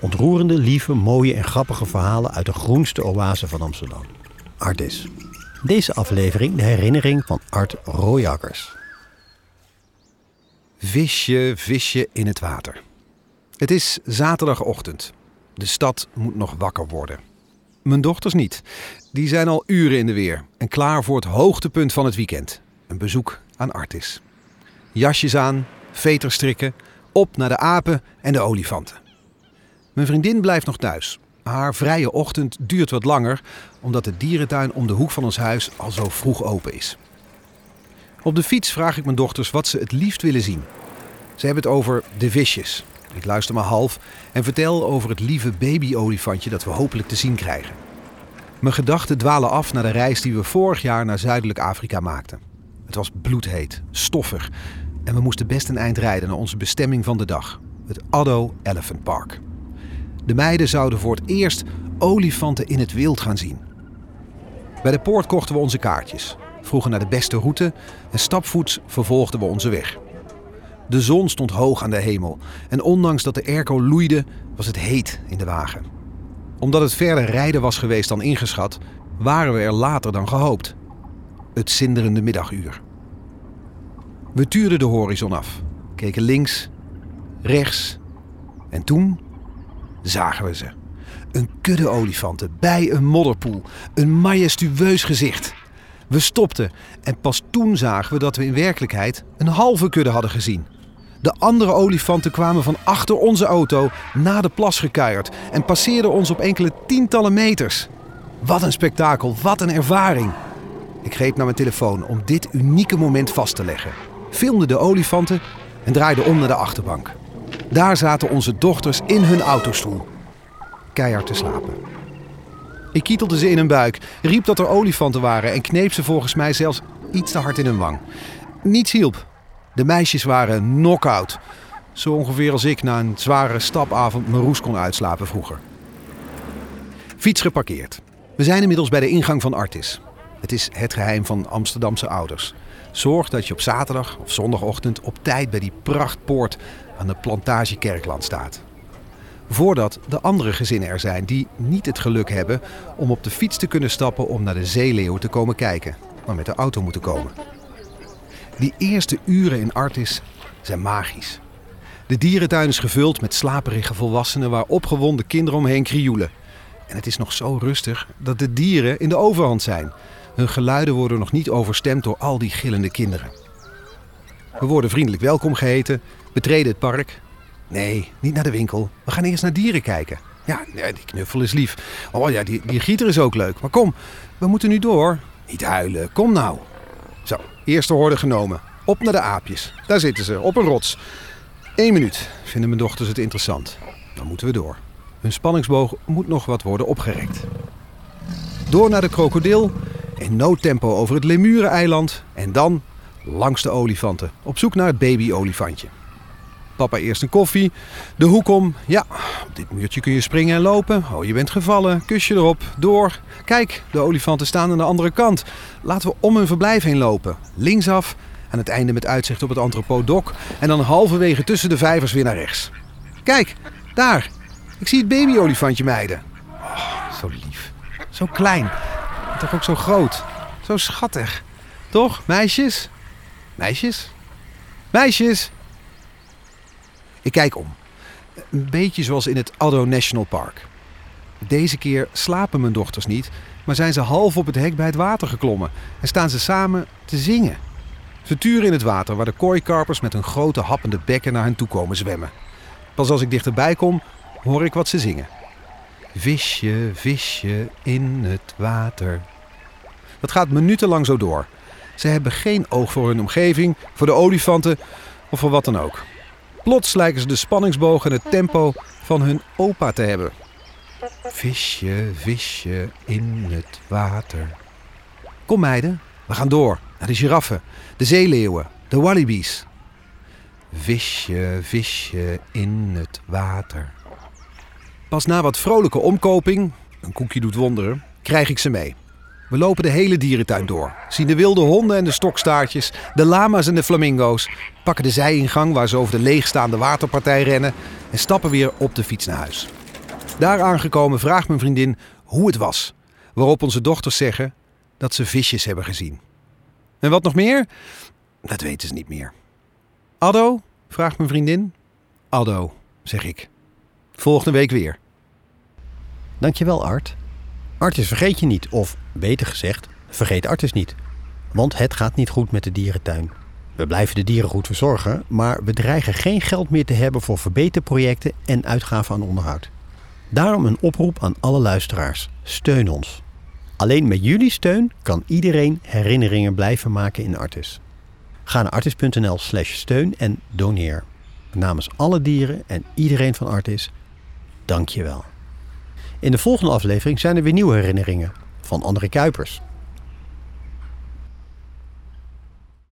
Ontroerende, lieve, mooie en grappige verhalen uit de groenste oase van Amsterdam. Artis. Deze aflevering de herinnering van Art Royakkers. Visje, visje in het water. Het is zaterdagochtend. De stad moet nog wakker worden. Mijn dochters niet. Die zijn al uren in de weer en klaar voor het hoogtepunt van het weekend. Een bezoek aan Artis. Jasjes aan, veters strikken, op naar de apen en de olifanten. Mijn vriendin blijft nog thuis. Haar vrije ochtend duurt wat langer, omdat de dierentuin om de hoek van ons huis al zo vroeg open is. Op de fiets vraag ik mijn dochters wat ze het liefst willen zien. Ze hebben het over de visjes. Ik luister maar half en vertel over het lieve babyolifantje dat we hopelijk te zien krijgen. Mijn gedachten dwalen af naar de reis die we vorig jaar naar Zuidelijk Afrika maakten. Het was bloedheet, stoffig en we moesten best een eind rijden naar onze bestemming van de dag, het Addo Elephant Park. De meiden zouden voor het eerst olifanten in het wild gaan zien. Bij de poort kochten we onze kaartjes, vroegen naar de beste route en stapvoets vervolgden we onze weg. De zon stond hoog aan de hemel en ondanks dat de airco loeide, was het heet in de wagen. Omdat het verder rijden was geweest dan ingeschat, waren we er later dan gehoopt. Het zinderende middaguur. We tuurden de horizon af, keken links, rechts en toen zagen we ze. Een kudde olifanten bij een modderpoel, een majestueus gezicht. We stopten en pas toen zagen we dat we in werkelijkheid een halve kudde hadden gezien. De andere olifanten kwamen van achter onze auto na de plas gekuierd en passeerden ons op enkele tientallen meters. Wat een spektakel, wat een ervaring. Ik greep naar mijn telefoon om dit unieke moment vast te leggen. Filmde de olifanten en draaide om naar de achterbank. Daar zaten onze dochters in hun autostoel. Keihard te slapen. Ik kietelde ze in hun buik, riep dat er olifanten waren en kneep ze volgens mij zelfs iets te hard in hun wang. Niets hielp. De meisjes waren knock-out. Zo ongeveer als ik na een zware stapavond mijn roes kon uitslapen vroeger. Fiets geparkeerd. We zijn inmiddels bij de ingang van Artis. Het is het geheim van Amsterdamse ouders. Zorg dat je op zaterdag of zondagochtend op tijd bij die prachtpoort aan de plantage Kerkland staat. Voordat de andere gezinnen er zijn die niet het geluk hebben om op de fiets te kunnen stappen om naar de zeeleeuwen te komen kijken, maar met de auto moeten komen. Die eerste uren in Artis zijn magisch. De dierentuin is gevuld met slaperige volwassenen waar opgewonden kinderen omheen krioelen. En het is nog zo rustig dat de dieren in de overhand zijn. Hun geluiden worden nog niet overstemd door al die gillende kinderen. We worden vriendelijk welkom geheten, betreden het park. Nee, niet naar de winkel. We gaan eerst naar dieren kijken. Ja, die knuffel is lief. Oh ja, die, die gieter is ook leuk. Maar kom, we moeten nu door. Niet huilen, kom nou. Zo, eerste horde genomen. Op naar de aapjes. Daar zitten ze, op een rots. Eén minuut, vinden mijn dochters het interessant. Dan moeten we door. Hun spanningsboog moet nog wat worden opgerekt. Door naar de krokodil, in noodtempo over het Lemuren-eiland en dan langs de olifanten, op zoek naar het baby-olifantje. Papa eerst een koffie, de hoek om. Ja, op dit muurtje kun je springen en lopen. Oh, je bent gevallen. Kusje erop. Door. Kijk, de olifanten staan aan de andere kant. Laten we om hun verblijf heen lopen. Linksaf, aan het einde met uitzicht op het antropodok. En dan halverwege tussen de vijvers weer naar rechts. Kijk, daar. Ik zie het babyolifantje meiden. Oh, zo lief. Zo klein. Toch ook zo groot. Zo schattig. Toch, meisjes? Meisjes? Meisjes! Ik kijk om. Een beetje zoals in het Addo National Park. Deze keer slapen mijn dochters niet, maar zijn ze half op het hek bij het water geklommen en staan ze samen te zingen. Ze turen in het water waar de kooikarpers met hun grote happende bekken naar hen toe komen zwemmen. Pas als ik dichterbij kom, hoor ik wat ze zingen. Visje, visje in het water. Dat gaat minutenlang zo door. Ze hebben geen oog voor hun omgeving, voor de olifanten of voor wat dan ook. Plots lijken ze de spanningsboog en het tempo van hun opa te hebben. Visje, visje in het water. Kom meiden, we gaan door naar de giraffen, de zeeleeuwen, de wallabies. Visje, visje in het water. Pas na wat vrolijke omkoping, een koekje doet wonderen, krijg ik ze mee. We lopen de hele dierentuin door. Zien de wilde honden en de stokstaartjes, de lama's en de flamingo's. Pakken de zijingang waar ze over de leegstaande waterpartij rennen. en stappen weer op de fiets naar huis. Daar aangekomen vraagt mijn vriendin hoe het was. Waarop onze dochters zeggen dat ze visjes hebben gezien. En wat nog meer? Dat weten ze niet meer. Addo? vraagt mijn vriendin. Addo, zeg ik. Volgende week weer. Dankjewel, Art. Artis vergeet je niet, of beter gezegd, vergeet Artis niet. Want het gaat niet goed met de dierentuin. We blijven de dieren goed verzorgen, maar we dreigen geen geld meer te hebben voor verbeterprojecten en uitgaven aan onderhoud. Daarom een oproep aan alle luisteraars: steun ons. Alleen met jullie steun kan iedereen herinneringen blijven maken in Artis. Ga naar artis.nl/slash steun en doneer. Namens alle dieren en iedereen van Artis, dank je wel. In de volgende aflevering zijn er weer nieuwe herinneringen van André Kuipers.